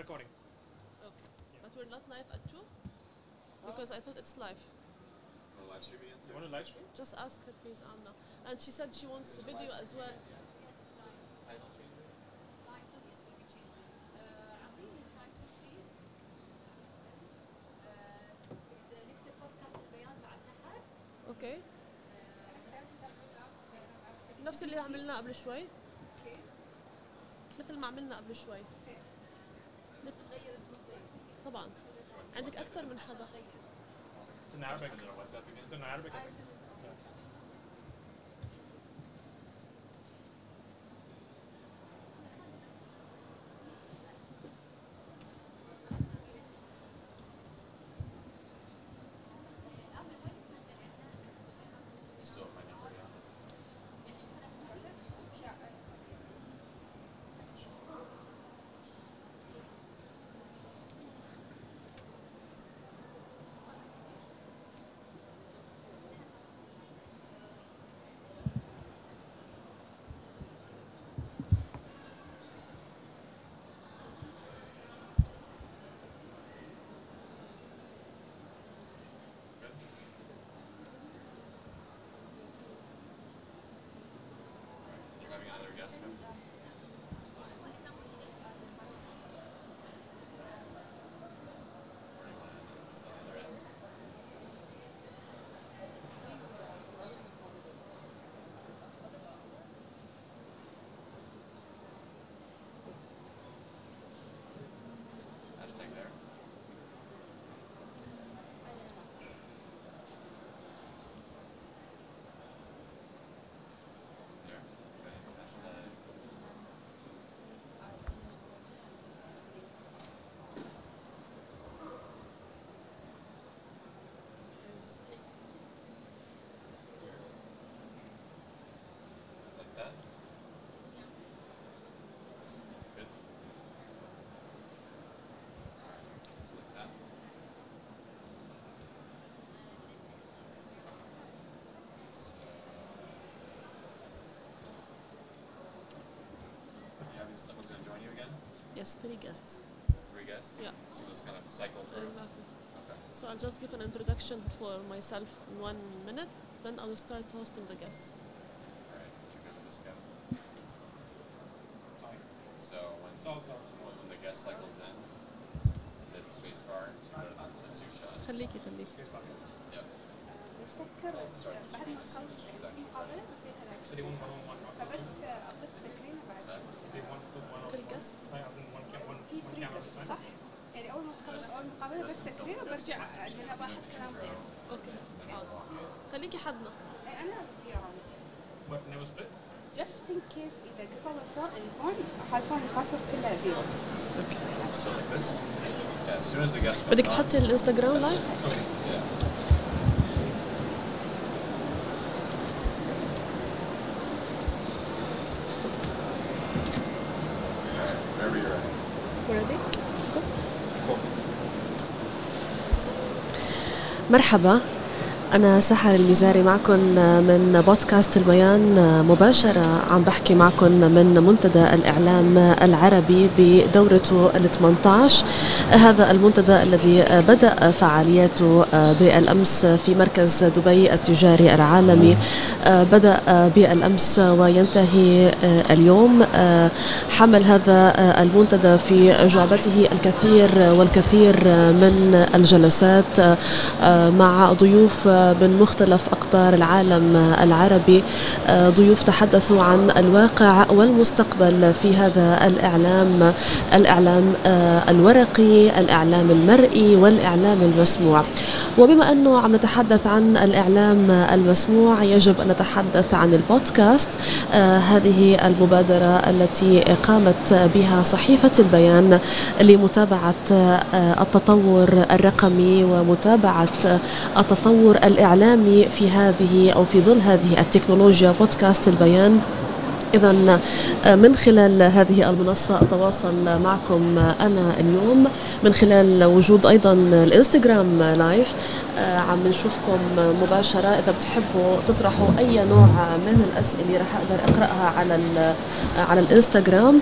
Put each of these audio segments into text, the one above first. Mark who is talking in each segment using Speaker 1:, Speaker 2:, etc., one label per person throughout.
Speaker 1: recording.
Speaker 2: Okay. But we're not live at 2? Because I thought it's live.
Speaker 3: Want to live stream again?
Speaker 1: You want to live stream?
Speaker 2: Just ask her, please, Anna. And she said she wants video as well.
Speaker 3: Title changer?
Speaker 4: title yes we'll be changing uh, اعطيني التايتل بليز بدنا نكتب بودكاست البيان مع سحر
Speaker 2: اوكي
Speaker 4: آه،
Speaker 2: نفس اللي عملناه قبل شوي
Speaker 4: اوكي
Speaker 2: مثل ما عملنا قبل شوي طبعا. عندك أكثر من حدا؟
Speaker 3: guess. So, you having someone's gonna join you again?
Speaker 2: Yes, three guests.
Speaker 3: Three guests?
Speaker 2: Yeah.
Speaker 3: So just kind of cycle through?
Speaker 2: Exactly.
Speaker 3: Okay.
Speaker 2: So I'll just give an introduction for myself in one minute, then I'll start hosting the guests.
Speaker 3: Alright, you good with this, Kevin?
Speaker 1: Fine.
Speaker 3: So when,
Speaker 1: It's all sorted.
Speaker 3: when, when the guest cycles in, hit space bar to go to the two shot.
Speaker 2: خليكي خليكي
Speaker 1: Space bar.
Speaker 3: Yep.
Speaker 4: نسكر
Speaker 3: I'll start the
Speaker 4: بعد
Speaker 3: screen
Speaker 4: ما
Speaker 3: as soon as
Speaker 4: نخلص
Speaker 3: she's
Speaker 2: كل
Speaker 4: في فري. صح؟ يعني اول ما تخلص اول مقابلة بس سكرينها وبرجع لأن كلام غير
Speaker 2: أوكي حاضر خليكي
Speaker 4: إيه، أنا يا just in case اذا قفل الفون حالفون الباسورد كلها زيرو
Speaker 2: بدك تحطي الانستغرام لايف مرحبا. أنا سحر المزاري معكم من بودكاست البيان مباشرة. عم بحكي معكم من منتدى الإعلام العربي بدورته ال 18 هذا المنتدى الذي بدأ فعالياته بالأمس في مركز دبي التجاري العالمي. بدأ بالأمس وينتهي اليوم. حمل هذا المنتدى في جعبته الكثير والكثير من الجلسات مع ضيوف من مختلف أقطار العالم العربي. ضيوف تحدثوا عن الواقع والمستقبل في هذا الإعلام. الإعلام الورقي الإعلام المرئي والإعلام المسموع. وبما أنه عم نتحدث عن الإعلام المسموع يجب أن نتحدث عن البودكاست. هذه المبادرة التي قامت بها صحيفة البيان لمتابعة التطور الرقمي ومتابعة التطور الإعلامي في هذه أو في ظل هذه التكنولوجيا بودكاست البيان. إذا من خلال هذه المنصة أتواصل معكم أنا اليوم. من خلال وجود أيضا الإنستغرام لايف آه، عم نشوفكم مباشرة. إذا بتحبوا تطرحوا أي نوع من الأسئلة رح أقدر أقرأها على على الإنستغرام.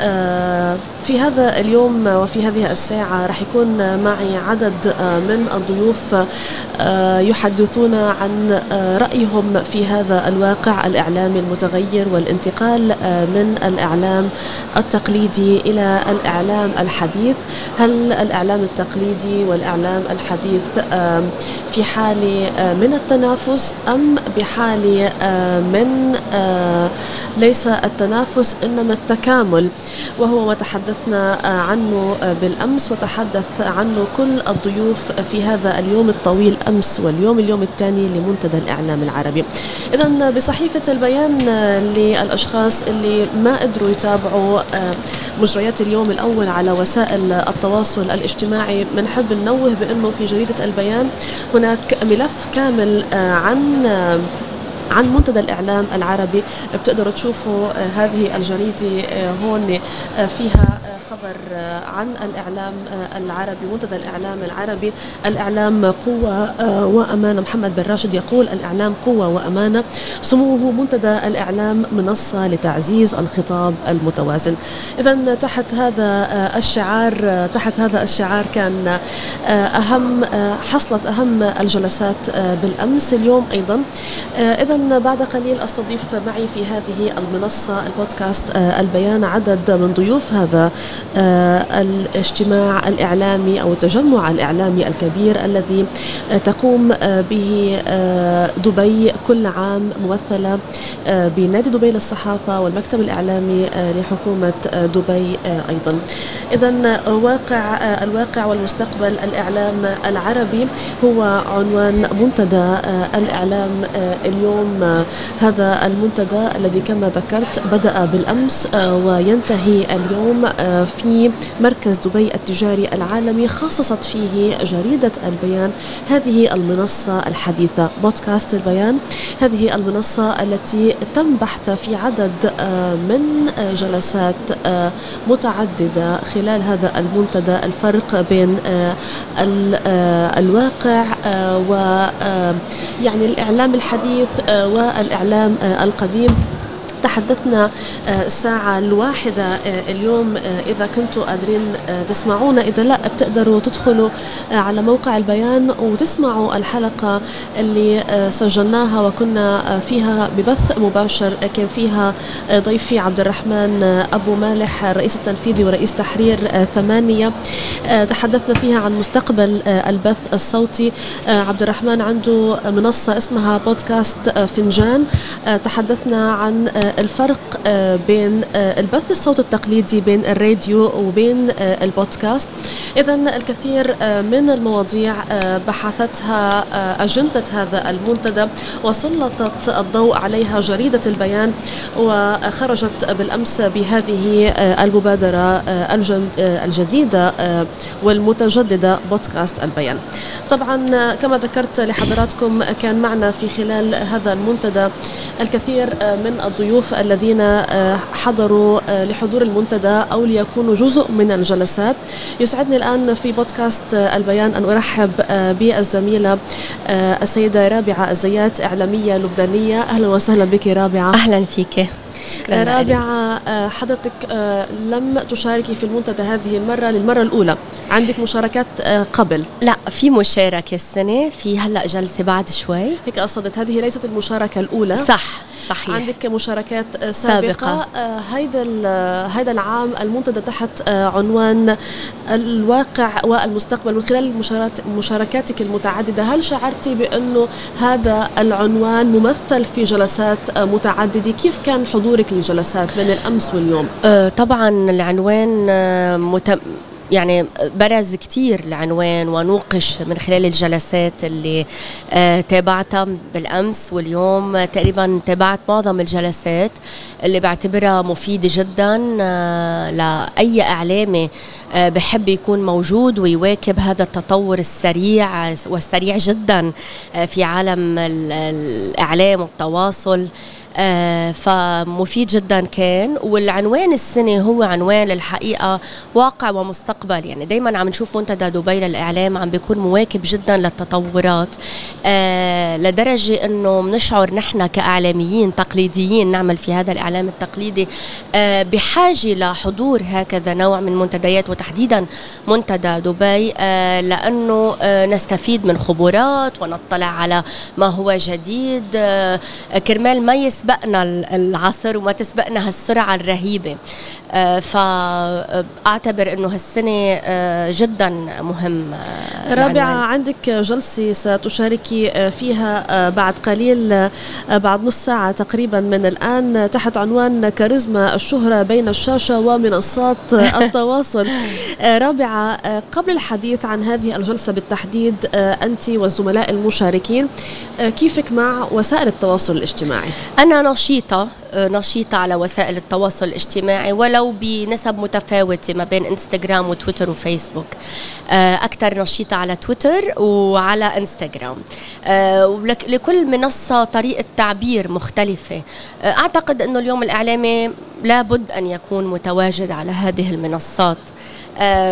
Speaker 2: آه، في هذا اليوم وفي هذه الساعة رح يكون معي عدد آه، من الضيوف يحدثون عن رأيهم في هذا الواقع الإعلامي المتغير والانتقال من الإعلام التقليدي إلى الإعلام الحديث. هل الإعلام التقليدي والإعلام الحديث في حال آه، من التنافس أم بحال آه، من آه، ليس التنافس إنما التكامل. وهو ما تحدثنا عنه بالأمس وتحدث عنه كل الضيوف في هذا اليوم الطويل أمس واليوم اليوم الثاني لمنتدى الإعلام العربي. إذا بصحيفة البيان للأشخاص اللي ما قدروا يتابعوا مجريات اليوم الأول على وسائل التواصل الاجتماعي بنحب ننوه بأنه في جريدة البيان هناك ملف كامل آه، عن آه، عن منتدى الإعلام العربي. بتقدروا تشوفوا آه، هذه الجريدة هون فيها خبر آه، عن الإعلام آه، العربي منتدى الإعلام العربي الإعلام قوة آه، وأمانة. محمد بن راشد يقول الإعلام قوة وأمانة. سموه منتدى الإعلام منصة لتعزيز الخطاب المتوازن. إذا تحت هذا الشعار تحت هذا الشعار كان أهم حصلت أهم الجلسات بالأمس اليوم أيضا. إذا بعد قليل أستضيف معي في هذه المنصة البودكاست البيان عدد من ضيوف هذا الاجتماع الإعلامي أو التجمع الإعلامي الكبير الذي آه، تقوم آه، به دبي كل عام ممثلة بنادي دبي للصحافة والمكتب الإعلامي لحكومة دبي أيضا. إذا واقع الواقع والمستقبل الإعلام العربي هو عنوان منتدى الإعلام اليوم. هذا المنتدى الذي كما ذكرت بدأ بالأمس وينتهي اليوم في مركز دبي التجاري العالمي خصصت فيه جريدة البيان هذه المنصة الحديثة. بودكاست البيان هذه المنصة التي تم بحث في عدد آه، من جلسات آه، متعددة خلال هذا المنتدى. الفرق بين آه، الواقع و يعني الإعلام الحديث والإعلام القديم. تحدثنا آه، الساعة الواحدة آه، اليوم آه، إذا كنتوا قادرين تسمعونا. إذا لا بتقدروا تدخلوا على موقع البيان وتسمعوا الحلقة اللي سجلناها وكنا فيها ببث مباشر كان فيها ضيفي عبد الرحمن أبو مالح الرئيس التنفيذي ورئيس تحرير ثمانية. تحدثنا فيها عن مستقبل البث الصوتي. عبد الرحمن عنده منصة اسمها بودكاست فنجان. تحدثنا عن الفرق آه، بين آه، البث الصوت التقليدي بين الراديو وبين آه، البودكاست. إذا الكثير من المواضيع بحثتها أجندة هذا المنتدى وسلطت الضوء عليها جريدة البيان وخرجت بالأمس بهذه المبادرة الجديدة والمتجددة بودكاست البيان. طبعا كما ذكرت لحضراتكم كان معنا في خلال هذا المنتدى الكثير من الضيوف الضيوف الذين آه، حضروا آه، لحضور المنتدى أو ليكونوا جزء من الجلسات. يسعدني الآن في بودكاست آه، البيان أن أرحب بالزميلة السيدة رابعة الزيات إعلامية لبنانية. أهلا وسهلا بك رابعة.
Speaker 5: أهلا فيك.
Speaker 2: رابعة حضرتك لم تشاركي في المنتدى هذه المرة للمرة الأولى. عندك مشاركات قبل؟
Speaker 5: لا في مشاركة السنة في هلأ جلسة بعد شوي.
Speaker 2: هيك قصدت هذه ليست المشاركة الأولى.
Speaker 5: صح. صحيح
Speaker 2: عندك مشاركات سابقة, سابقة. آه، هيدا هيدا العام المنتدى تحت آه، عنوان الواقع والمستقبل من خلال مشاركاتك المتعددة هل شعرتي بأنه هذا العنوان ممثل في جلسات آه، متعددة كيف كان حضورك للجلسات بين الأمس واليوم؟
Speaker 5: طبعا العنوان متم يعني برز كثير العنوان ونوقش من خلال الجلسات اللي آه، تابعتها بالأمس واليوم. تقريبا تابعت معظم الجلسات اللي بعتبرها مفيدة جدا آه، لأي إعلامي آه، بحب يكون موجود ويواكب هذا التطور السريع والسريع جدا في عالم الإعلام والتواصل. آه، فمفيد جدا كان. والعنوان السنة هو عنوان للحقيقة واقع ومستقبل. يعني دايما عم نشوف منتدى دبي للإعلام عم بيكون مواكب جدا للتطورات آه، لدرجة أنه بنشعر نحن كإعلاميين تقليديين نعمل في هذا الإعلام التقليدي آه، بحاجة لحضور هكذا نوع من منتديات وتحديدا منتدى دبي آه، لأنه آه، نستفيد من خبرات ونطلع على ما هو جديد. آه، كرمال ما يسبقنا ال- العصر وما تسبقنا هالسرعة الرهيبة آه، فأعتبر أنه هالسنة آه، جدا مهم آه،
Speaker 2: رابعة. عندك جلسة ستشاركي فيها بعد قليل بعد نص ساعة تقريبا من الآن تحت عنوان كاريزما الشهرة بين الشاشة ومنصات التواصل رابعة قبل الحديث عن هذه الجلسة بالتحديد أنت والزملاء المشاركين كيفك مع وسائل التواصل الاجتماعي؟
Speaker 5: أنا نشيطة آه، نشيطة على وسائل التواصل الاجتماعي ولو بنسب متفاوتة ما بين انستغرام وتويتر وفيسبوك. آه، أكثر نشيطة على تويتر وعلى انستغرام آه، لكل منصة طريقة تعبير مختلفة. أعتقد أنه اليوم الإعلامي لابد أن يكون متواجد على هذه المنصات.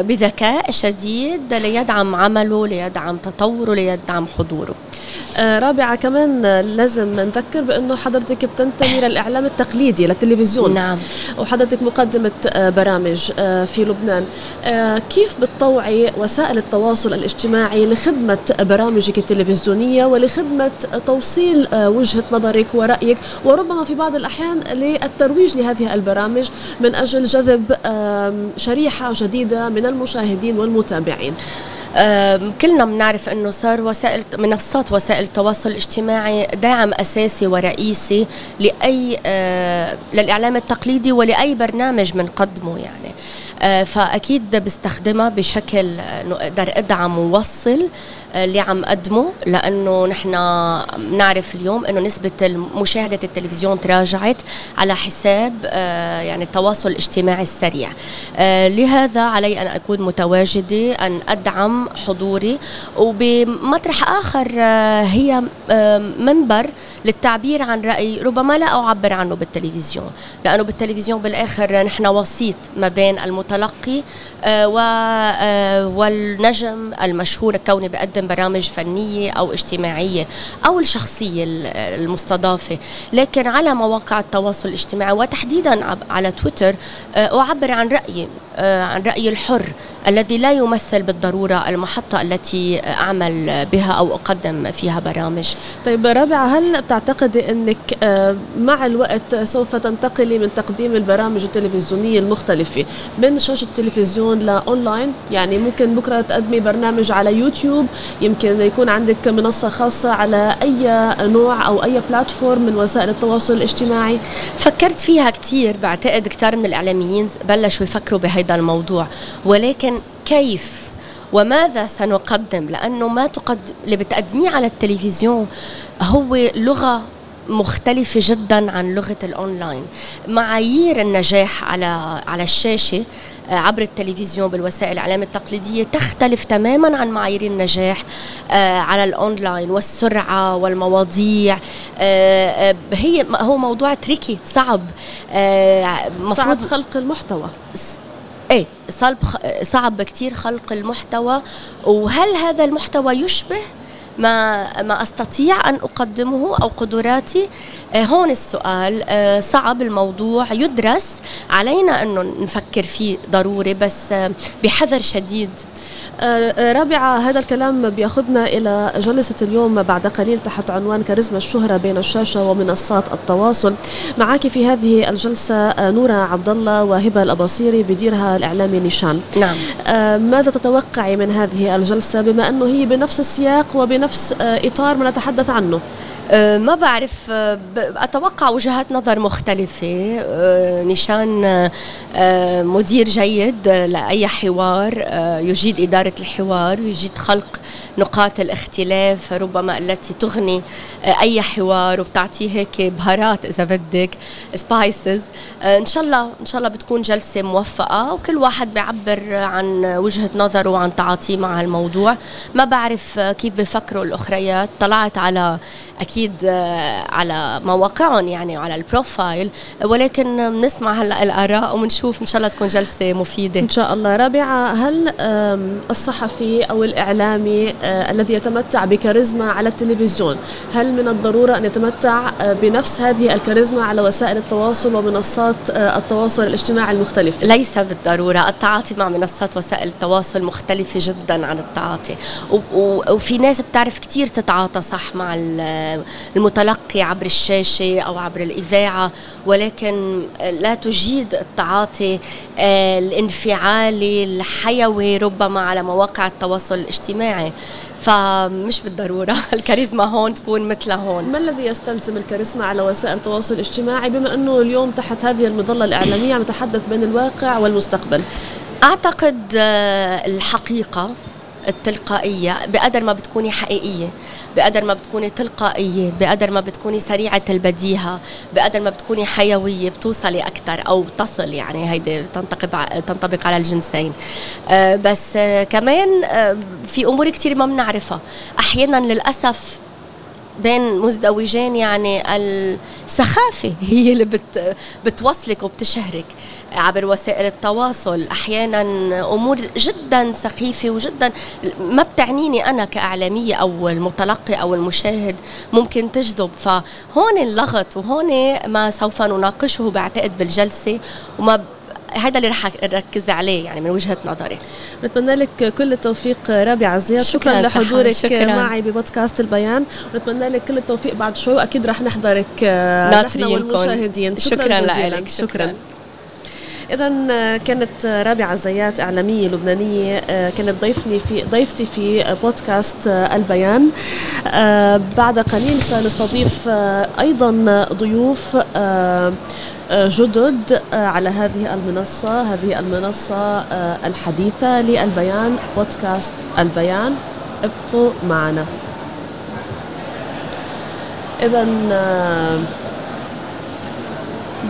Speaker 5: بذكاء شديد ليدعم عمله ليدعم تطوره ليدعم حضوره.
Speaker 2: آه، رابعة كمان آه، لازم نذكر بأنه حضرتك بتنتمي للإعلام التقليدي للتلفزيون.
Speaker 5: نعم.
Speaker 2: وحضرتك مقدمة آه، برامج آه، في لبنان. آه، كيف بتطوعي وسائل التواصل الاجتماعي لخدمة برامجك التلفزيونية ولخدمة توصيل آه، وجهة نظرك ورأيك؟ وربما في بعض الأحيان للترويج لهذه البرامج من أجل جذب شريحة جديدة من المشاهدين والمتابعين.
Speaker 5: كلنا بنعرف إنه صار وسائل منصات وسائل التواصل الاجتماعي داعم أساسي ورئيسي لأي للإعلام التقليدي ولأي برنامج بنقدمه يعني. فأكيد بستخدمها بشكل إنه أقدر أدعم ووصل اللي عم قدمه لأنه نحن بنعرف اليوم إنه نسبة مشاهده التلفزيون تراجعت على حساب آه، يعني التواصل الاجتماعي السريع. آه، لهذا علي أن أكون متواجدة أن أدعم حضوري وبمطرح آخر آه، هي آه، منبر للتعبير عن رأي ربما لا أعبر عنه بالتلفزيون لأنه بالتلفزيون بالآخر نحن وسيط ما بين المتلقي آه، آه، والنجم المشهور كوني بقدم برامج فنية أو اجتماعية أو الشخصية ال- المستضافة. لكن على مواقع التواصل الاجتماعي وتحديدا على تويتر آه، أعبر عن رأيي آه، عن رأيي الحر الذي لا يمثل بالضرورة المحطة التي أعمل بها أو أقدم فيها برامج.
Speaker 2: طيب رابعة هل بتعتقدي أنك آه، مع الوقت سوف تنتقلي من تقديم البرامج التلفزيونية المختلفة من شاشة التلفزيون لأونلاين يعني ممكن بكرة تقدمي برنامج على يوتيوب يمكن يكون عندك منصة خاصة على أي نوع أو أي platform من وسائل التواصل الاجتماعي.
Speaker 5: فكرت فيها كتير بعتقد كتار من الإعلاميين بلشوا يفكروا بهيدا الموضوع ولكن كيف؟ وماذا سنقدم؟ لأنه ما تقدم اللي بتقدميه على التلفزيون هو لغة مختلفة جدا عن لغة الأونلاين. معايير النجاح على على الشاشة عبر التلفزيون بالوسائل الإعلام التقليدية تختلف تماما عن معايير النجاح آه، على الأونلاين والسرعة والمواضيع. آه، آه، هي هو موضوع تريكي صعب. آه،
Speaker 2: صعب خلق المحتوى.
Speaker 5: إيه صعب صعب كثير خلق المحتوى. وهل هذا المحتوى يشبه ما ما أستطيع أن أقدمه أو قدراتي. آه هون السؤال آه صعب الموضوع يدرس علينا انه نفكر فيه ضروري بس آه بحذر شديد.
Speaker 2: رابعة هذا الكلام بياخذنا إلى جلسة اليوم بعد قليل تحت عنوان كاريزما الشهرة بين الشاشة ومنصات التواصل. معك في هذه الجلسة آه، نورة عبد الله وهبة الأباصيري بديرها الإعلامي نيشان.
Speaker 5: نعم.
Speaker 2: آه، ماذا تتوقعي من هذه الجلسة؟ بما أنه هي بنفس السياق وبنفس آه، إطار ما نتحدث عنه.
Speaker 5: ما بعرف أه، أتوقع وجهات نظر مختلفة. أه، نشان أه، أه، مدير جيد لأي حوار أه، يجيد إدارة الحوار يجيد خلق نقاط الاختلاف ربما التي تغني أه، أي حوار وبتعطيه هيك بهارات إذا بدك سبايسز إن شاء الله إن شاء الله بتكون جلسة موفقة وكل واحد بيعبر عن وجهة نظره وعن تعاطيه مع الموضوع. ما بعرف أه، كيف بفكروا الأخريات. طلعت على أكيد أكيد آه، على مواقعهم يعني على البروفايل ولكن بنسمع هلا الآراء وبنشوف إن شاء الله تكون جلسة مفيدة.
Speaker 2: إن شاء الله. رابعة هل الصحفي أو الإعلامي آه، الذي يتمتع بكاريزما على التلفزيون هل من الضرورة أن يتمتع آه، بنفس هذه الكاريزما على وسائل التواصل ومنصات التواصل الاجتماعي المختلفة
Speaker 5: ليس بالضرورة. التعاطي مع منصات وسائل التواصل مختلفة جدا عن التعاطي. وفي ناس بتعرف كتير تتعاطى صح مع المتلقي عبر الشاشة أو عبر الإذاعة ولكن لا تجيد التعاطي آه، الانفعالي الحيوي ربما على مواقع التواصل الاجتماعي. فمش بالضرورة الكاريزما هون تكون مثل هون.
Speaker 2: ما الذي يستلزم الكاريزما على وسائل التواصل الاجتماعي؟ بما أنه اليوم تحت هذه المظلة الإعلامية عم نتحدث بين الواقع والمستقبل.
Speaker 5: أعتقد آه، الحقيقة التلقائية بقدر ما بتكوني حقيقية بقدر ما بتكوني تلقائية بقدر ما بتكوني سريعة البديهة بقدر ما بتكوني حيوية بتوصلي أكثر أو تصل يعني هيدي تنطبق تنطبق على الجنسين. آه، بس آه، كمان آه، في أمور كتير ما بنعرفها. أحيانا للأسف بين مزدوجين يعني السخافة هي اللي بت بتوصلك وبتشهرك. عبر وسائل التواصل. أحيانا أمور جدا سخيفة وجدا ما بتعنيني أنا كإعلامية أو المتلقي أو المشاهد ممكن تجذب. فهون اللغط وهون ما سوف نناقشه بعتقد بالجلسة وما هذا اللي رح أركز عليه يعني من وجهة نظري.
Speaker 2: نتمنى لك كل التوفيق رابعة زياد. شكرا,
Speaker 5: شكراً
Speaker 2: لحضورك
Speaker 5: شكراً.
Speaker 2: معي ببودكاست البيان. ونتمنى لك كل التوفيق بعد شوي وأكيد رح نحضرك آه، نحن. والمشاهدين. شكرا,
Speaker 5: شكراً لك،
Speaker 2: شكرا,
Speaker 5: شكراً.
Speaker 2: إذا كانت رابعة زيات إعلامية لبنانية آه، كانت ضيفني في ضيفتي في بودكاست آه، البيان. آه، بعد قليل سنستضيف آه، أيضا ضيوف آه، آه، جدد آه، على هذه المنصة. هذه المنصة آه، الحديثة للبيان بودكاست البيان. ابقوا معنا. إذا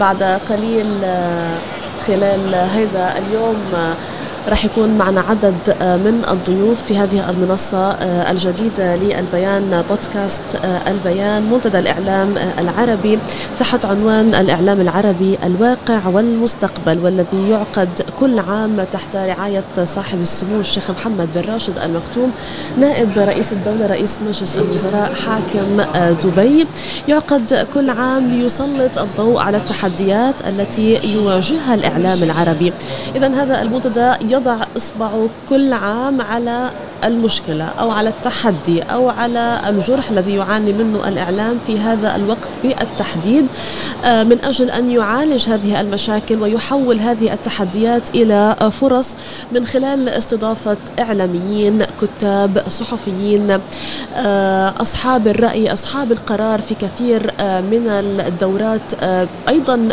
Speaker 2: بعد قليل آه، خلال هذا اليوم. راح يكون معنا عدد آه، من الضيوف في هذه المنصة آه، الجديدة للبيان بودكاست آه، البيان منتدى الإعلام العربي تحت عنوان الإعلام العربي الواقع والمستقبل والذي يعقد كل عام تحت رعاية صاحب السمو الشيخ محمد بن راشد المكتوم نائب رئيس الدولة رئيس مجلس الوزراء حاكم دبي. يعقد كل عام ليسلط الضوء على التحديات التي يواجهها الإعلام العربي. إذا هذا المنتدى يضع إصبعه كل عام على المشكلة أو على التحدي أو على الجرح الذي يعاني منه الإعلام في هذا الوقت بالتحديد. آه، من أجل أن يعالج هذه المشاكل ويحول هذه التحديات إلى فرص من خلال استضافة إعلاميين كتاب صحفيين آه، أصحاب الرأي أصحاب القرار في كثير آه، من الدورات. أيضا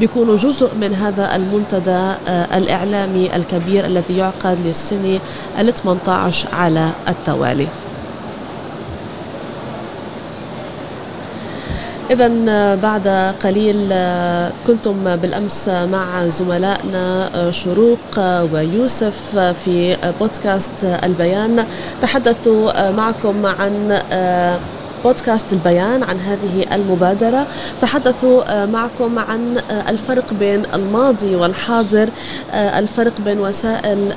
Speaker 2: بيكونوا جزء من هذا المنتدى الإعلامي الكبير. الذي يعقد للسنة ال 18 على التوالي. إذا بعد قليل كنتم بالأمس مع زملائنا شروق ويوسف في بودكاست البيان. تحدثوا معكم عن بودكاست البيان عن هذه المبادرة. تحدثوا آه، معكم عن آه، الفرق بين الماضي والحاضر آه، الفرق بين وسائل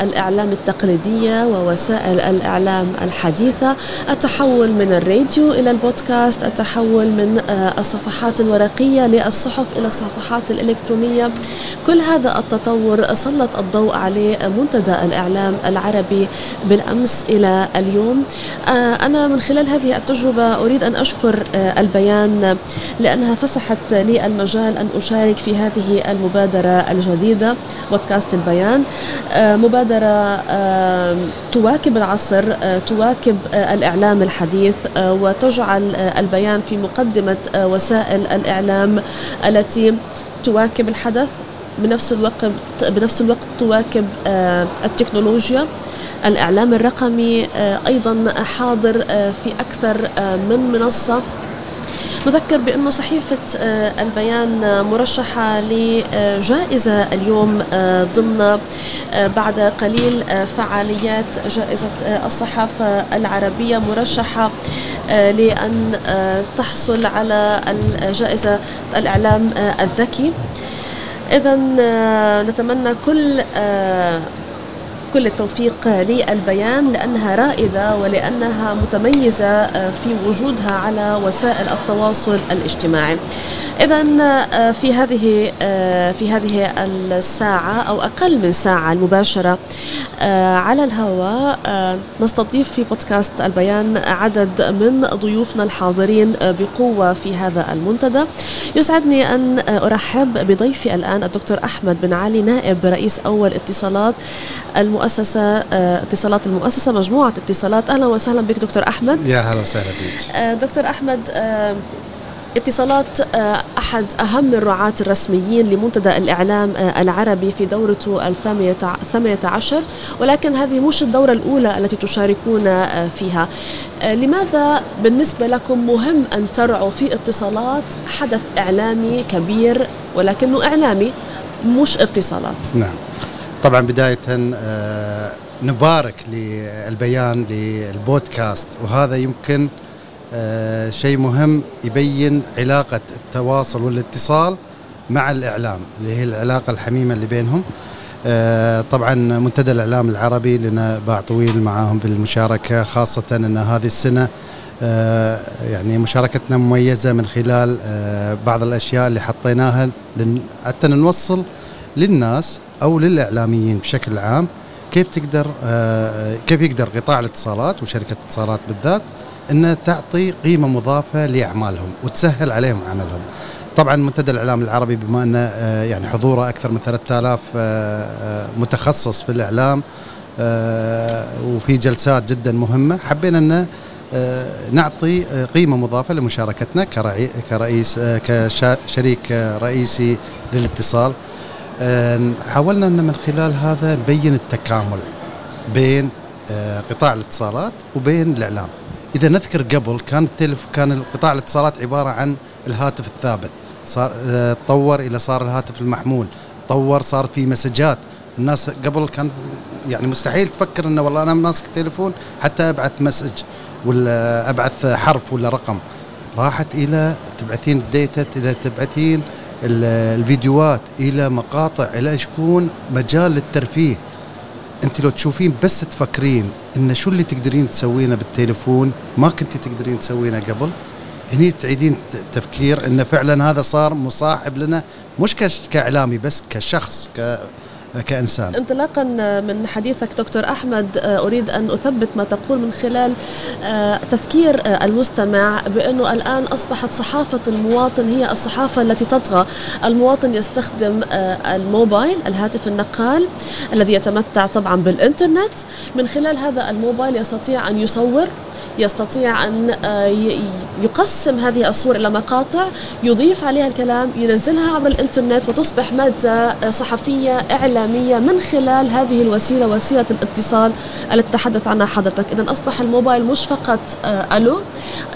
Speaker 2: الإعلام التقليدية ووسائل الإعلام الحديثة. التحول من الراديو إلى البودكاست التحول من الصفحات الورقية للصحف إلى الصفحات الإلكترونية. كل هذا التطور سلط الضوء عليه منتدى الإعلام العربي بالأمس إلى اليوم. أنا من خلال هذه التجربة أريد أن أشكر آه، البيان لأنها فسحت لي المجال أن أشارك في هذه المبادرة الجديدة بودكاست البيان. آه، مبادرة آه، تواكب العصر تواكب الإعلام الحديث وتجعل البيان في مقدمة وسائل الإعلام التي تواكب الحدث بنفس الوقت بنفس الوقت تواكب التكنولوجيا. الإعلام الرقمي آه، أيضا حاضر آه، في أكثر آه، من منصة. نذكر بأنه صحيفة البيان مرشحة لجائزة اليوم ضمن بعد قليل فعاليات جائزة الصحافة العربية مرشحة لأن تحصل على الجائزة الإعلام الذكي. إذا نتمنى كل كل التوفيق للبيان لأنها رائدة ولأنها متميزة آه، في وجودها على وسائل التواصل الاجتماعي. إذا في هذه آه، في هذه الساعة أو أقل من ساعة المباشرة آه، على الهواء آه، نستضيف في بودكاست البيان عدد من ضيوفنا الحاضرين آه، بقوة في هذا المنتدى. يسعدني أن آه، أرحب بضيفي الآن الدكتور أحمد بن علي نائب رئيس أول اتصالات المؤسسة آه، اتصالات المؤسسة مجموعة اتصالات. أهلا وسهلا بك دكتور أحمد.
Speaker 6: يا هلا وسهلا فيك.
Speaker 2: آه، دكتور أحمد آه، اتصالات أحد أهم الرعاة الرسميين لمنتدى الإعلام العربي في دورته الثامنة عشر. ولكن هذه مش الدورة الأولى التي تشاركون فيها. لماذا بالنسبة لكم مهم أن ترعوا في اتصالات حدث إعلامي كبير ولكنه إعلامي مش اتصالات؟
Speaker 6: نعم. طبعا بداية آه، نبارك للبيان للبودكاست. وهذا يمكن آه، شيء مهم يبين علاقة التواصل والاتصال مع الإعلام اللي هي العلاقة الحميمة اللي بينهم. آه، طبعا منتدى الإعلام العربي لنا باع طويل معاهم بالمشاركة خاصة أن هذه السنة يعني مشاركتنا مميزة من خلال بعض الأشياء اللي حطيناها حتى نوصل للناس أو للإعلاميين بشكل عام كيف تقدر آه، كيف يقدر قطاع الاتصالات وشركة اتصالات بالذات أن تعطي قيمة مضافة لأعمالهم وتسهل عليهم عملهم؟ طبعا منتدى الإعلام العربي بما أنه آه، يعني حضوره أكثر من 3000 آه، متخصص في الإعلام آه، وفي جلسات جدا مهمة حبينا آه، نعطي قيمة مضافة لمشاركتنا كرئيس كشريك رئيسي للاتصال. حاولنا أن من خلال هذا نبين التكامل بين آه، قطاع الاتصالات وبين الإعلام. إذا نذكر قبل كان التلف كان قطاع الاتصالات عبارة عن الهاتف الثابت. صار آه، تطور إلى صار الهاتف المحمول. تطور صار في مسجات. الناس قبل كان يعني مستحيل تفكر إنه والله أنا ماسك تليفون حتى أبعث مسج ولا أبعث حرف ولا رقم. راحت إلى تبعثين الديتا إلى تبعثين الفيديوهات إلى مقاطع إلى يكون مجال للترفيه. أنت لو تشوفين بس تفكرين إن شو اللي تقدرين تسوينه بالتليفون ما كنت تقدرين تسوينه قبل هني تعيدين تفكير إن فعلا هذا صار مصاحب لنا مش كإعلامي بس كشخص ك كإنسان.
Speaker 2: انطلاقا من حديثك دكتور أحمد آه، أريد أن أثبت ما تقول من خلال آه، تذكير آه، المستمع بأنه الآن أصبحت صحافة المواطن هي الصحافة التي تطغى، المواطن يستخدم الموبايل الهاتف النقال الذي يتمتع طبعا بالإنترنت، من خلال هذا الموبايل يستطيع أن يصور يستطيع أن آه، يقسم هذه الصور إلى مقاطع يضيف عليها الكلام ينزلها عبر الإنترنت وتصبح مادة آه، صحفية إعلامية من خلال هذه الوسيلة وسيلة الاتصال التي تحدث عنها حضرتك. اذا أصبح الموبايل مش فقط آه، ألو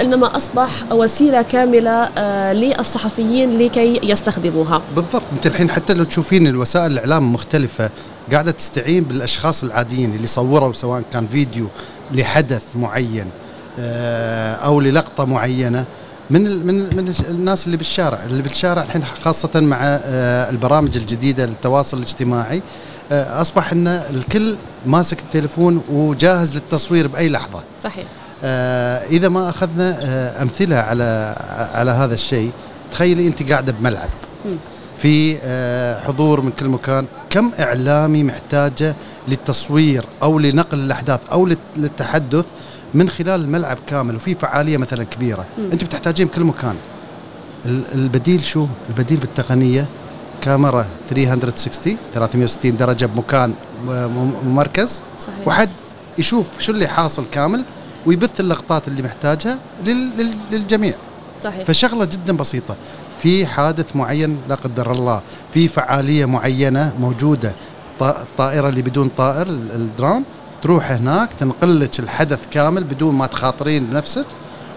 Speaker 2: إنما أصبح وسيلة كاملة آه، للصحفيين لكي يستخدموها.
Speaker 6: بالضبط. أنت الحين حتى لو تشوفين الوسائل الإعلام المختلفه قاعدة تستعين بالأشخاص العاديين اللي صوروا سواء كان فيديو لحدث معين آه، أو للقطة معينة. من من من الناس اللي بالشارع اللي بالشارع الحين خاصة مع آه، البرامج الجديدة للتواصل الاجتماعي آه، أصبح إن الكل ماسك التليفون وجاهز للتصوير بأي لحظة.
Speaker 2: صحيح.
Speaker 6: إذا ما أخذنا أمثلة على على هذا الشيء تخيلي أنت قاعدة بملعب. في آه، حضور من كل مكان. كم إعلامي محتاجة للتصوير أو لنقل الأحداث أو للت- للتحدث من خلال الملعب كامل وفي فعالية مثلا كبيرة؟ انت بتحتاجين بكل مكان. ال- البديل شو؟ البديل بالتقنية كاميرا 360 360 درجة بمكان م- م- ممركز.
Speaker 2: صحيح.
Speaker 6: وحد يشوف شو اللي حاصل كامل ويبث اللقطات اللي محتاجها لل- لل- للجميع.
Speaker 2: صحيح.
Speaker 6: فشغلة جدا بسيطة. في حادث معين لا قدر الله في فعالية معينة موجودة الطائره اللي بدون طائر ال- الدرون تروح هناك تنقل لك الحدث كامل بدون ما تخاطرين بنفسك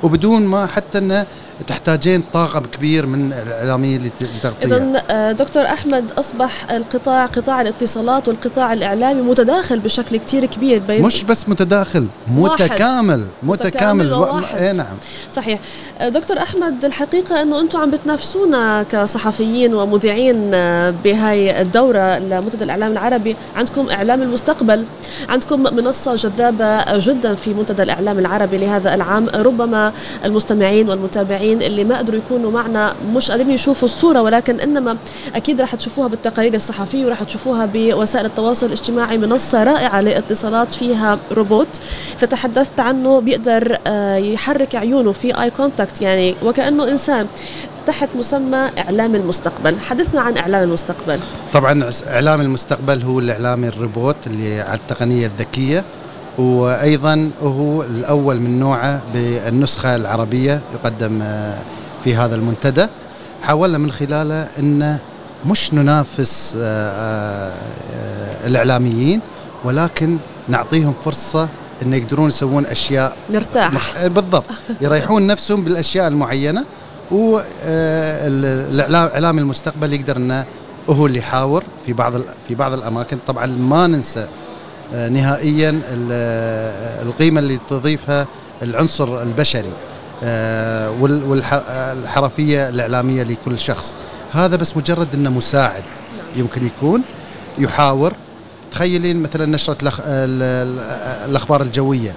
Speaker 6: وبدون ما حتى إنه تحتاجين طاقم كبير من الاعلاميين لت- لتغطيه
Speaker 2: إذا دكتور أحمد أصبح القطاع قطاع الاتصالات والقطاع الإعلامي متداخل بشكل كتير كبير بين
Speaker 6: مش بس متداخل
Speaker 2: واحد.
Speaker 6: متكامل
Speaker 2: متكامل.
Speaker 6: متكامل. اي نعم.
Speaker 2: صحيح. دكتور أحمد الحقيقة أنه أنتم عم بتنافسونا كصحفيين ومذيعين بهاي الدورة لمنتدى الإعلام العربي. عندكم إعلام المستقبل. عندكم منصة جذابة جدا في منتدى الإعلام العربي لهذا العام. ربما المستمعين والمتابعين اللي ما قدروا يكونوا معنا مش قادرين يشوفوا الصورة ولكن إنما أكيد رح تشوفوها بالتقارير الصحفية ورح تشوفوها بوسائل التواصل الاجتماعي منصة رائعة للاتصالات فيها روبوت. فتحدثت عنه بيقدر آه، يحرك عيونه في eye contact يعني وكأنه إنسان تحت مسمى إعلام المستقبل. حدثنا عن إعلام المستقبل.
Speaker 6: طبعا إعلام المستقبل هو الاعلامي الروبوت اللي على التقنية الذكية. وأيضا هو الأول من نوعه بالنسخة العربية يقدم آه، في هذا المنتدى. حاولنا من خلاله ان مش ننافس آه، آه، الإعلاميين ولكن نعطيهم فرصة إن يقدرون يسوون أشياء
Speaker 2: نرتاح.
Speaker 6: مخ... بالضبط. يريحون نفسهم بالأشياء المعينة والاعلام إعلام المستقبل يقدر إنه هو اللي يحاور في بعض في بعض الأماكن. طبعا ما ننسى نهائيا ال- آه، القيمة اللي تضيفها العنصر البشري والحرفيه الإعلامية لكل شخص. هذا بس مجرد إنه مساعد يمكن يكون يحاور. تخيلين مثلا نشرة الأخ... ال- ال- الأخبار الجوية.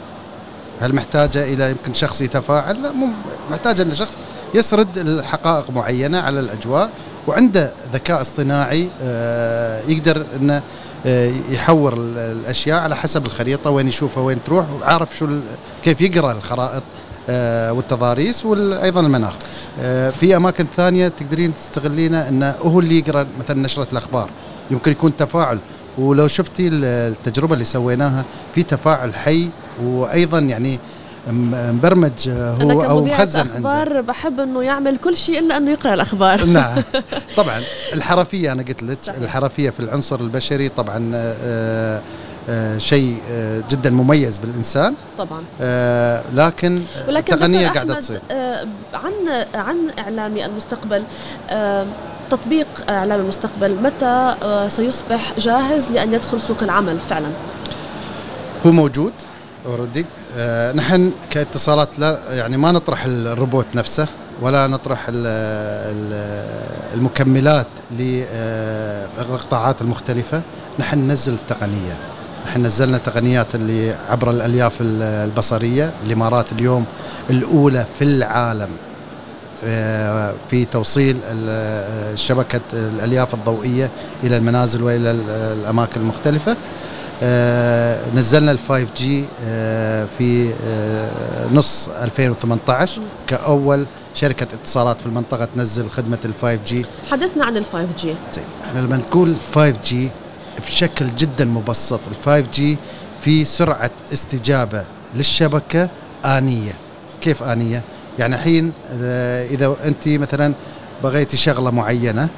Speaker 6: هل محتاجة إلى يمكن شخص يتفاعل؟ لا مو محتاجة إن شخص يسرد الحقائق معينة على الأجواء وعنده ذكاء اصطناعي آه، يقدر آه، يحور ال- الأشياء على حسب الخريطة وين يشوفها وين تروح وعارف شو كيف يقرأ الخرائط آه، والتضاريس وأيضا المناخ. آه، في أماكن ثانية تقدرين تستغلينه انه هو اللي يقرأ مثلا نشرة الأخبار يمكن يكون تفاعل ولو شفتي ال- التجربة اللي سويناها في تفاعل حي وأيضا يعني مبرمج آه،
Speaker 2: أنا
Speaker 6: هو
Speaker 2: أو
Speaker 6: مخزن عنده.
Speaker 2: أخبار بحب إنه يعمل كل شيء إلا إنه يقرأ الأخبار.
Speaker 6: نعم. طبعا الحرفية أنا قلت لك. الحرفية في العنصر البشري طبعا آه، آه، شيء آه، جدا مميز بالإنسان.
Speaker 2: طبعا.
Speaker 6: آه، لكن
Speaker 2: ولكن
Speaker 6: التقنيه
Speaker 2: قاعدة
Speaker 6: تصير.
Speaker 2: آه، عن عن إعلامي المستقبل آه، تطبيق إعلام المستقبل متى آه، سيصبح جاهز لأن يدخل سوق العمل فعلا؟
Speaker 6: هو موجود اوريدي آه نحن كاتصالات لا يعني ما نطرح الروبوت نفسه ولا نطرح ال ال المكملات للقطاعات المختلفة. نحن ننزل التقنية. نحن نزلنا تقنيات اللي عبر الألياف ال- البصرية الإمارات اليوم الأولى في العالم آه، في توصيل شبكة الألياف الضوئية إلى المنازل وإلى ال- الأماكن المختلفة. آه، نزلنا ال 5 G في آه، نص 2018 كأول شركة اتصالات في المنطقة تنزل خدمة ال 5 G
Speaker 2: حدثنا عن ال 5
Speaker 6: G إحنا لما نقول 5 G بشكل جدا مبسط ال 5 G في سرعة استجابة للشبكة آنية. كيف آنية؟ يعني الحين آه، إذا أنت مثلا بغيتي شغلة معينة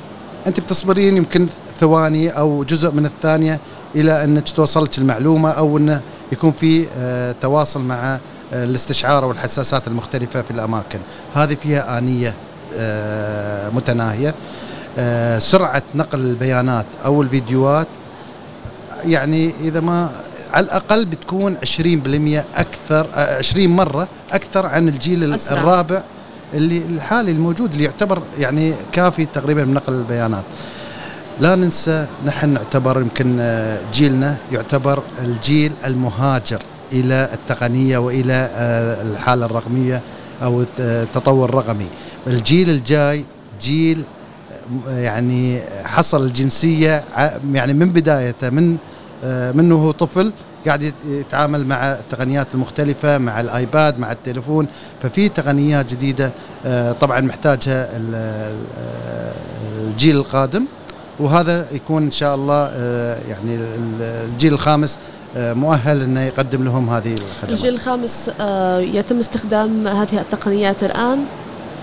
Speaker 6: أنت بتصبرين يمكن ثواني أو جزء من الثانية إلى أنك توصلك المعلومة أو أنه يكون في آه، تواصل مع آه، الاستشعار والحساسات المختلفة في الأماكن. هذه فيها آنية آه، متناهية. آه، سرعة نقل البيانات أو الفيديوهات يعني إذا ما على الأقل بتكون 20% أكثر آه، 20 مرة أكثر عن الجيل ال-
Speaker 2: أسرع.
Speaker 6: الرابع اللي الحالي الموجود اللي يعتبر يعني كافي تقريبا من نقل البيانات. لا ننسى نحن نعتبر يمكن آه، جيلنا يعتبر الجيل المهاجر إلى التقنية وإلى آه، الحالة الرقمية أو الت- التطور الرقمي. الجيل الجاي جيل آه، يعني حصل الجنسية ع- يعني من بدايته من آه، منه هو طفل قاعد يت- يتعامل مع التقنيات المختلفة مع الآيباد مع التليفون. ففي تقنيات جديدة آه، طبعا محتاجها ال- ال- الجيل القادم. وهذا يكون إن شاء الله آه، يعني ال- الجيل الخامس آه، مؤهل إنه يقدم لهم هذه الخدمات.
Speaker 2: الجيل الخامس آه، يتم استخدام هذه التقنيات الآن؟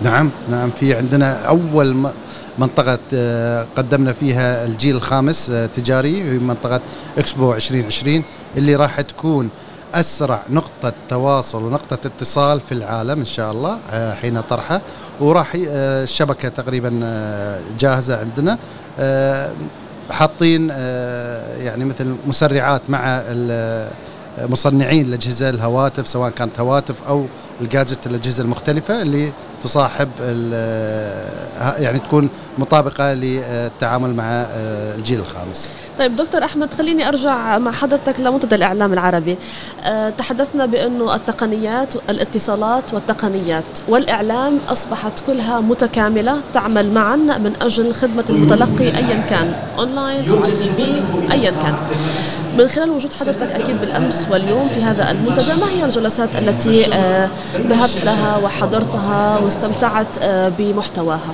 Speaker 6: نعم نعم في عندنا أول منطقة قدمنا فيها الجيل الخامس تجاري في منطقة إكسبو 2020 اللي راح تكون أسرع نقطة تواصل ونقطة اتصال في العالم إن شاء الله حين طرحه وراح الشبكه تقريبا جاهزة عندنا. حاطين آه، يعني مثل مسرعات مع ال- مصنعين الاجهزه الهواتف سواء كانت هواتف أو الجاجت الأجهزة المختلفة اللي تصاحب يعني تكون مطابقة للتعامل مع آه، الجيل الخامس.
Speaker 2: طيب دكتور أحمد خليني أرجع مع حضرتك لمنتدى الإعلام العربي. أه تحدثنا بأنه التقنيات الاتصالات والتقنيات والإعلام أصبحت كلها متكاملة تعمل معا من أجل خدمة المتلقي ايا كان أونلاين على تي ايا كان. من خلال وجود حضرتك أكيد بالأمس واليوم في هذا المنتدى ما هي الجلسات التي أه ذهبت لها وحضرتها واستمتعت أه بمحتواها؟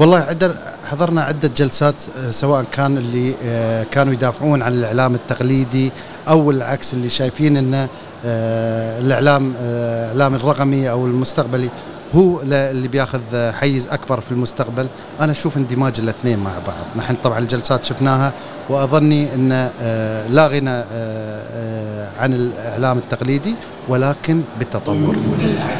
Speaker 6: والله حضرنا عدة جلسات آه، سواء كان اللي آه، كانوا يدافعون عن الإعلام التقليدي أو العكس اللي شايفين أن الإعلام آه، الإعلام الرقمي أو المستقبلي. هو اللي بياخذ حيز أكبر في المستقبل. أنا أشوف اندماج الاثنين مع بعض. نحن طبعا الجلسات شفناها وأظني أن آه، لا غنى آه، آه، عن الإعلام التقليدي ولكن بالتطور.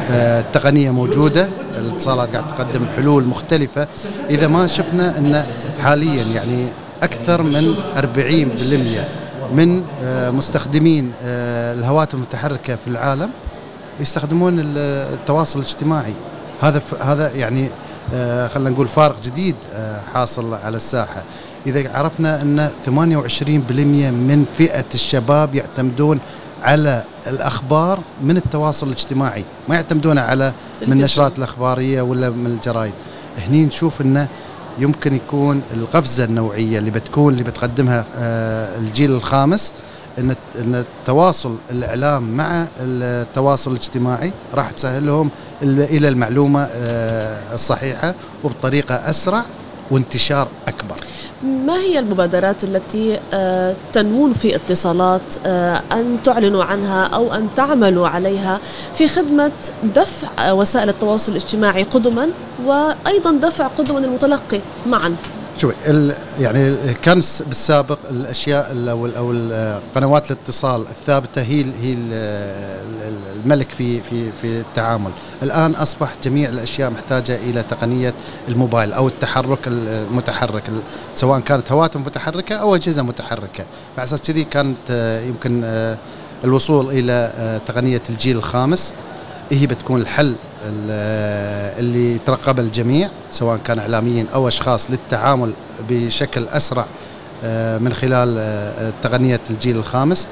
Speaker 6: التقنية موجودة الاتصالات قاعد تقدم حلول مختلفة. إذا ما شفنا أن حاليا يعني أكثر من 40% من مستخدمين الهواتف المتحركة في العالم يستخدمون ال- التواصل الاجتماعي. هذا هذا يعني آه، خلينا نقول فارق جديد آه، حاصل على الساحة. إذا عرفنا أن 28% من فئة الشباب يعتمدون على الأخبار من التواصل الاجتماعي ما يعتمدون على من. النشرات الأخبارية ولا من الجرايد هني نشوف أنه يمكن يكون القفزة النوعية اللي بتكون اللي بتقدمها آه، الجيل الخامس إن إن التواصل الإعلام مع التواصل الاجتماعي راح تسهل لهم ال- إلى المعلومة آه، الصحيحة وبطريقة أسرع وانتشار أكبر.
Speaker 2: ما هي المبادرات التي آه، تنوون في اتصالات آه، أن تعلنوا عنها أو أن تعملوا عليها في خدمة دفع وسائل التواصل الاجتماعي قدما وأيضا دفع قدما المتلقي معا
Speaker 6: ال- يعني كان الس- بالسابق الأشياء ال- أو أو قنوات الاتصال الثابتة هي هي ال- ال- الملك في في في التعامل، الآن أصبح جميع الأشياء محتاجة إلى تقنية الموبايل أو التحرك المتحرك ال- سواء كانت هواتف متحركة أو أجهزة متحركة، على أساس كذي كانت آه، يمكن آه، الوصول إلى آه، تقنية الجيل الخامس. هي بتكون الحل ال- اللي يترقبه الجميع سواء كان إعلاميين أو أشخاص للتعامل بشكل أسرع آه، من خلال آه، تقنية الجيل الخامس.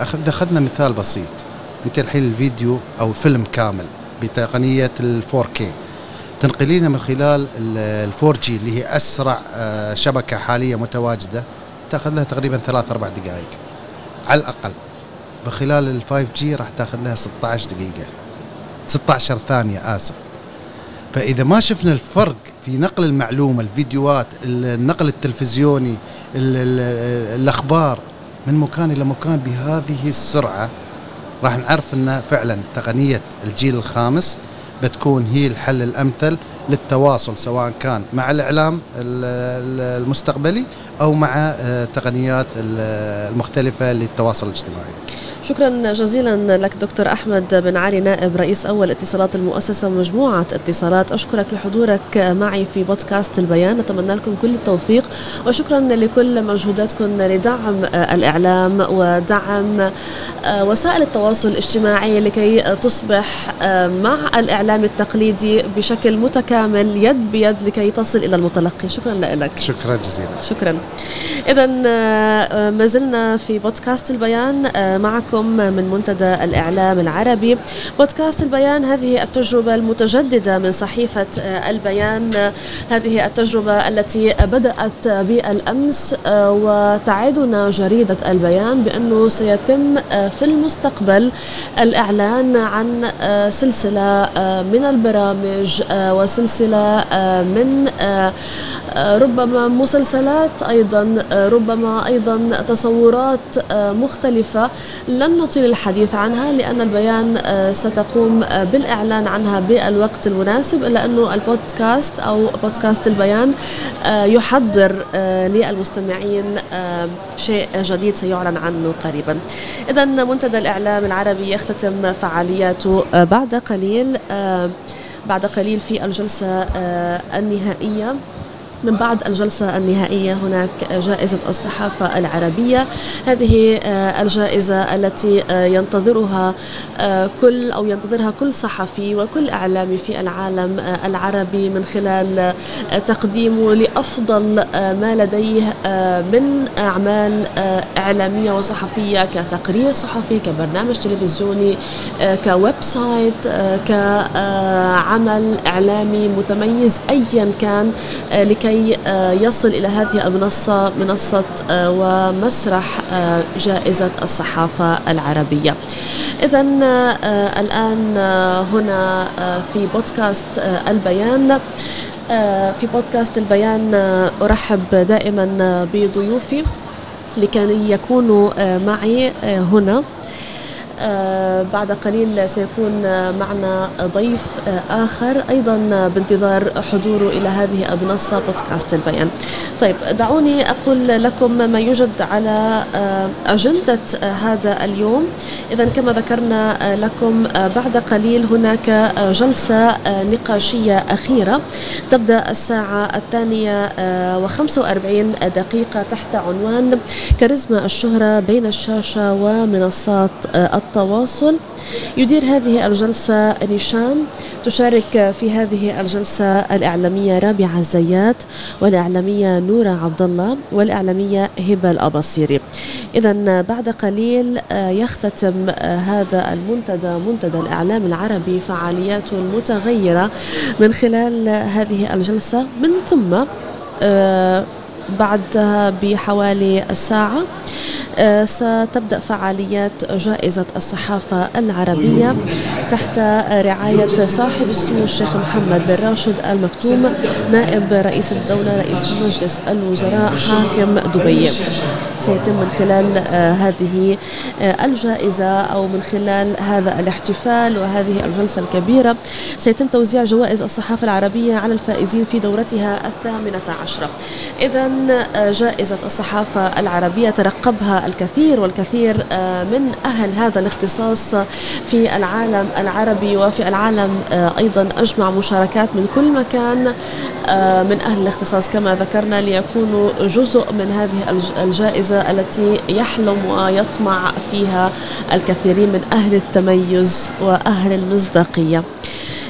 Speaker 6: أخذنا مثال بسيط أنت الحين الفيديو أو فيلم كامل بتقنية ال 4K تنقلينه من خلال ال 4G اللي هي أسرع آه، شبكة حاليا متواجدة تاخذ لها تقريبا ثلاث أربع دقائق. على الأقل بخلال ال 5G راح تأخذ لها 16 دقيقة. 16 ثانية آسف. فإذا ما شفنا الفرق في نقل المعلومة الفيديوهات النقل التلفزيوني ال- ال- الأخبار من مكان إلى مكان بهذه السرعة راح نعرف أن فعلا تقنية الجيل الخامس بتكون هي الحل الأمثل للتواصل سواء كان مع الإعلام ال- ال- المستقبلي أو مع آه، التقنيات ال- المختلفة للتواصل الاجتماعي.
Speaker 2: شكرا جزيلا لك دكتور أحمد بن علي نائب رئيس أول اتصالات المؤسسة مجموعة اتصالات. أشكرك لحضورك معي في بودكاست البيان. نتمنى لكم كل التوفيق وشكرا لكل مجهوداتكم لدعم آه، الإعلام ودعم آه، وسائل التواصل الاجتماعي لكي تصبح آه، مع الإعلام التقليدي بشكل متكامل يد بيد لكي تصل إلى المتلقي. شكرا لك.
Speaker 6: شكرا جزيلا.
Speaker 2: شكرا. اذا ما زلنا في بودكاست البيان آه، معكم من منتدى الإعلام العربي. بودكاست البيان هذه التجربة المتجددة من صحيفة آه، البيان. هذه التجربة التي بدأت بالأمس آه، وتعدنا جريدة البيان بأنه سيتم آه، في المستقبل الإعلان عن آه، من البرامج وسلسلة آه، من ربما مسلسلات أيضا آه، ربما أيضا تصورات مختلفة. لن نطيل الحديث عنها لأن البيان آه، ستقوم آه، بالإعلان عنها بالوقت المناسب إلا أنه البودكاست أو بودكاست البيان آه، يحضر للمستمعين شيء جديد سيعلن عنه قريبا. إذا منتدى الإعلام العربي يختتم فعالياته بعد قليل بعد قليل في الجلسة النهائية. من بعد الجلسة النهائية هناك جائزة الصحافة العربية. هذه آه، الجائزة التي آه، ينتظرها آه، كل أو ينتظرها كل صحفي وكل إعلامي في العالم العربي من خلال تقديمه لأفضل ما لديه من أعمال إعلامية وصحفية كتقرير صحفي كبرنامج تلفزيوني ك website كعمل إعلامي متميز أيا كان آه، لكي آه، يصل إلى هذه المنصة منصة آه، ومسرح آه، جائزة الصحافة العربية. إذا الآن هنا في بودكاست البيان. في بودكاست البيان أرحب دائما بضيوفي لكي يكونوا معي هنا. بعد قليل سيكون آه، معنا ضيف آه، آخر أيضا آه، بانتظار حضوره إلى هذه المنصة بودكاست البيان. طيب دعوني أقول لكم ما يوجد على آه، أجندة آه، هذا اليوم. إذا كما ذكرنا آه، لكم آه، بعد قليل هناك آه، جلسة آه، نقاشية أخيرة. تبدأ الساعة الثانية آه، وخمسة دقيقة تحت عنوان كاريزما الشهرة بين الشاشة ومنصات آه، التواصل. يدير هذه الجلسة نيشان تشارك في هذه الجلسة الإعلامية رابعة الزيات والإعلامية نورة عبد الله والإعلامية هبة الأباصيري. إذا بعد قليل آه، يختتم آه، هذا المنتدى منتدى الإعلام العربي فعالياته المتغيرة من خلال هذه الجلسة. من ثم آه، بعدها بحوالي الساعة ستبدأ فعاليات جائزة الصحافة العربية تحت رعاية صاحب السمو الشيخ محمد بن راشد المكتوم نائب رئيس الدولة رئيس مجلس الوزراء حاكم دبي. سيتم من خلال آه، هذه آه، الجائزة أو من خلال هذا الاحتفال وهذه الجلسة الكبيرة سيتم توزيع جوائز الصحافة العربية على الفائزين في دورتها الثامنة عشرة. إذا آه، جائزة الصحافة العربية ترقبها الكثير والكثير آه، من أهل هذا الاختصاص في العالم العربي وفي العالم آه، أيضا أجمع مشاركات من كل مكان آه، من أهل الاختصاص. كما ذكرنا ليكونوا جزء من هذه الج- الجائزة التي يحلم ويطمع فيها الكثيرين من أهل التميز وأهل المصداقية.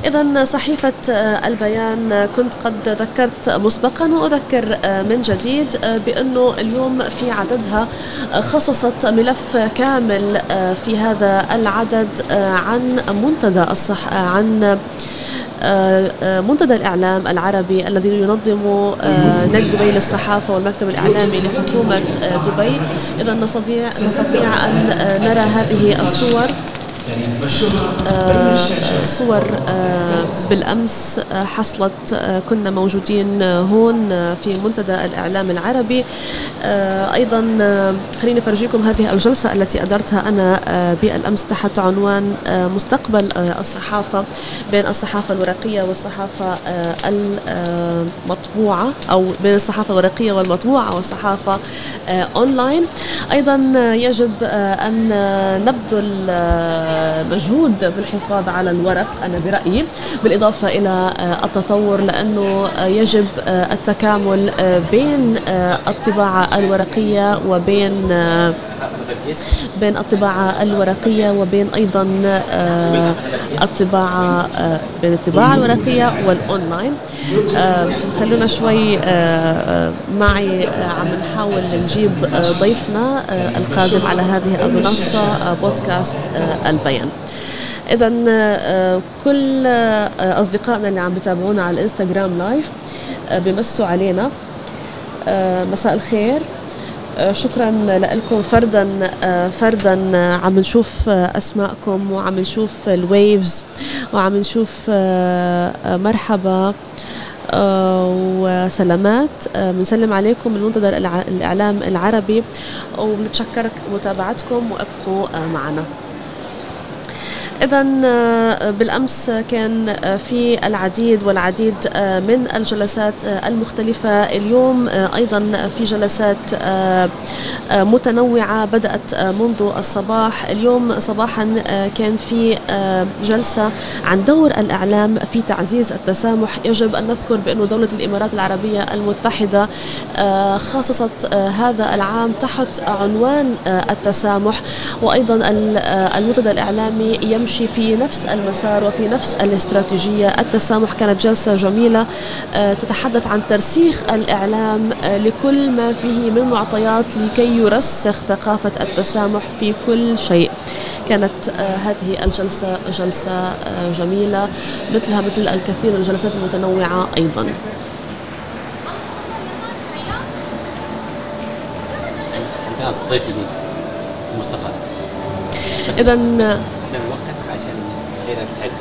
Speaker 2: إذا صحيفة آه، البيان آه، كنت قد ذكرت مسبقا وأذكر آه، من جديد بأنه اليوم في عددها خصصت ملف كامل في هذا العدد عن منتدى الصح عن منتدى الإعلام العربي الذي ينظم نادي دبي للصحافة والمكتب الإعلامي لحكومة دبي. إذا نستطيع نستطيع أن نرى هذه الصور. صور آه، بالأمس آه، حصلت آه، كنا موجودين آه، هون آه، في منتدى الإعلام العربي. آه، آه، خليني أفرجيكم هذه الجلسة التي أدرتها أنا آه، بالأمس تحت عنوان آه، مستقبل آه، الصحافة بين الصحافة الورقية والصحافة آه، المطبوعة أو بين والمطبوعة والصحافة آه، أونلاين. أيضا آه، يجب آه، آه، نبذل آه، مجهود في الحفاظ على الورق أنا برأيي. بالإضافة إلى آه، التطور لأنه آه، يجب آه، التكامل بين الطباعة الورقية وبين بين الطباعة الورقية وبين أيضا آه، الطباعة آه، بين الطباعة الورقية والأونلاين. آه، خلونا شوي معي عم نحاول نجيب ضيفنا القادم على هذه المنصة بودكاست البيان. إذا كل أصدقائنا اللي عم بتابعونا على الإنستغرام live بمسوا علينا. مساء الخير. شكرا لكم. فردا آه، فردا آه، عم نشوف آه، أسماءكم وعم نشوف ال waves وعم نشوف آه، آه، مرحبا آه، وسلامات. آه، بنسلم عليكم من منتدى الإعلام العربي وبنتشكر متابعتكم وابقوا آه، معنا. إذا بالأمس كان آه، في العديد والعديد آه، من الجلسات آه، المختلفة اليوم. آه، أيضا في جلسات آه، آه، متنوعة بدأت آه، منذ الصباح. اليوم صباحا آه، كان في آه، جلسة عن دور الإعلام في تعزيز التسامح. يجب أن نذكر بأن دولة الإمارات العربية المتحدة آه، خصصت آه، هذا العام تحت عنوان آه، التسامح. وأيضا ال- آه، المنتدى الإعلامي يمشي في نفس المسار وفي نفس الاستراتيجية. التسامح كانت جلسة جميلة آه، تتحدث عن ترسيخ الإعلام آه، لكل ما فيه من معطيات لكي يرسخ ثقافة التسامح في كل شيء. كانت آه، هذه الجلسة جلسة جميلة مثلها مثل الكثير من الجلسات المتنوعة أيضا.
Speaker 7: عندنا ضيف جديد مصطفى بس
Speaker 2: إذا
Speaker 7: بس بدنا نوقف عشان غيرها تتعدل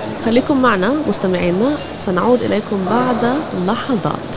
Speaker 7: لأن
Speaker 2: خليكم معنا مستمعينا سنعود إليكم بعد لحظات.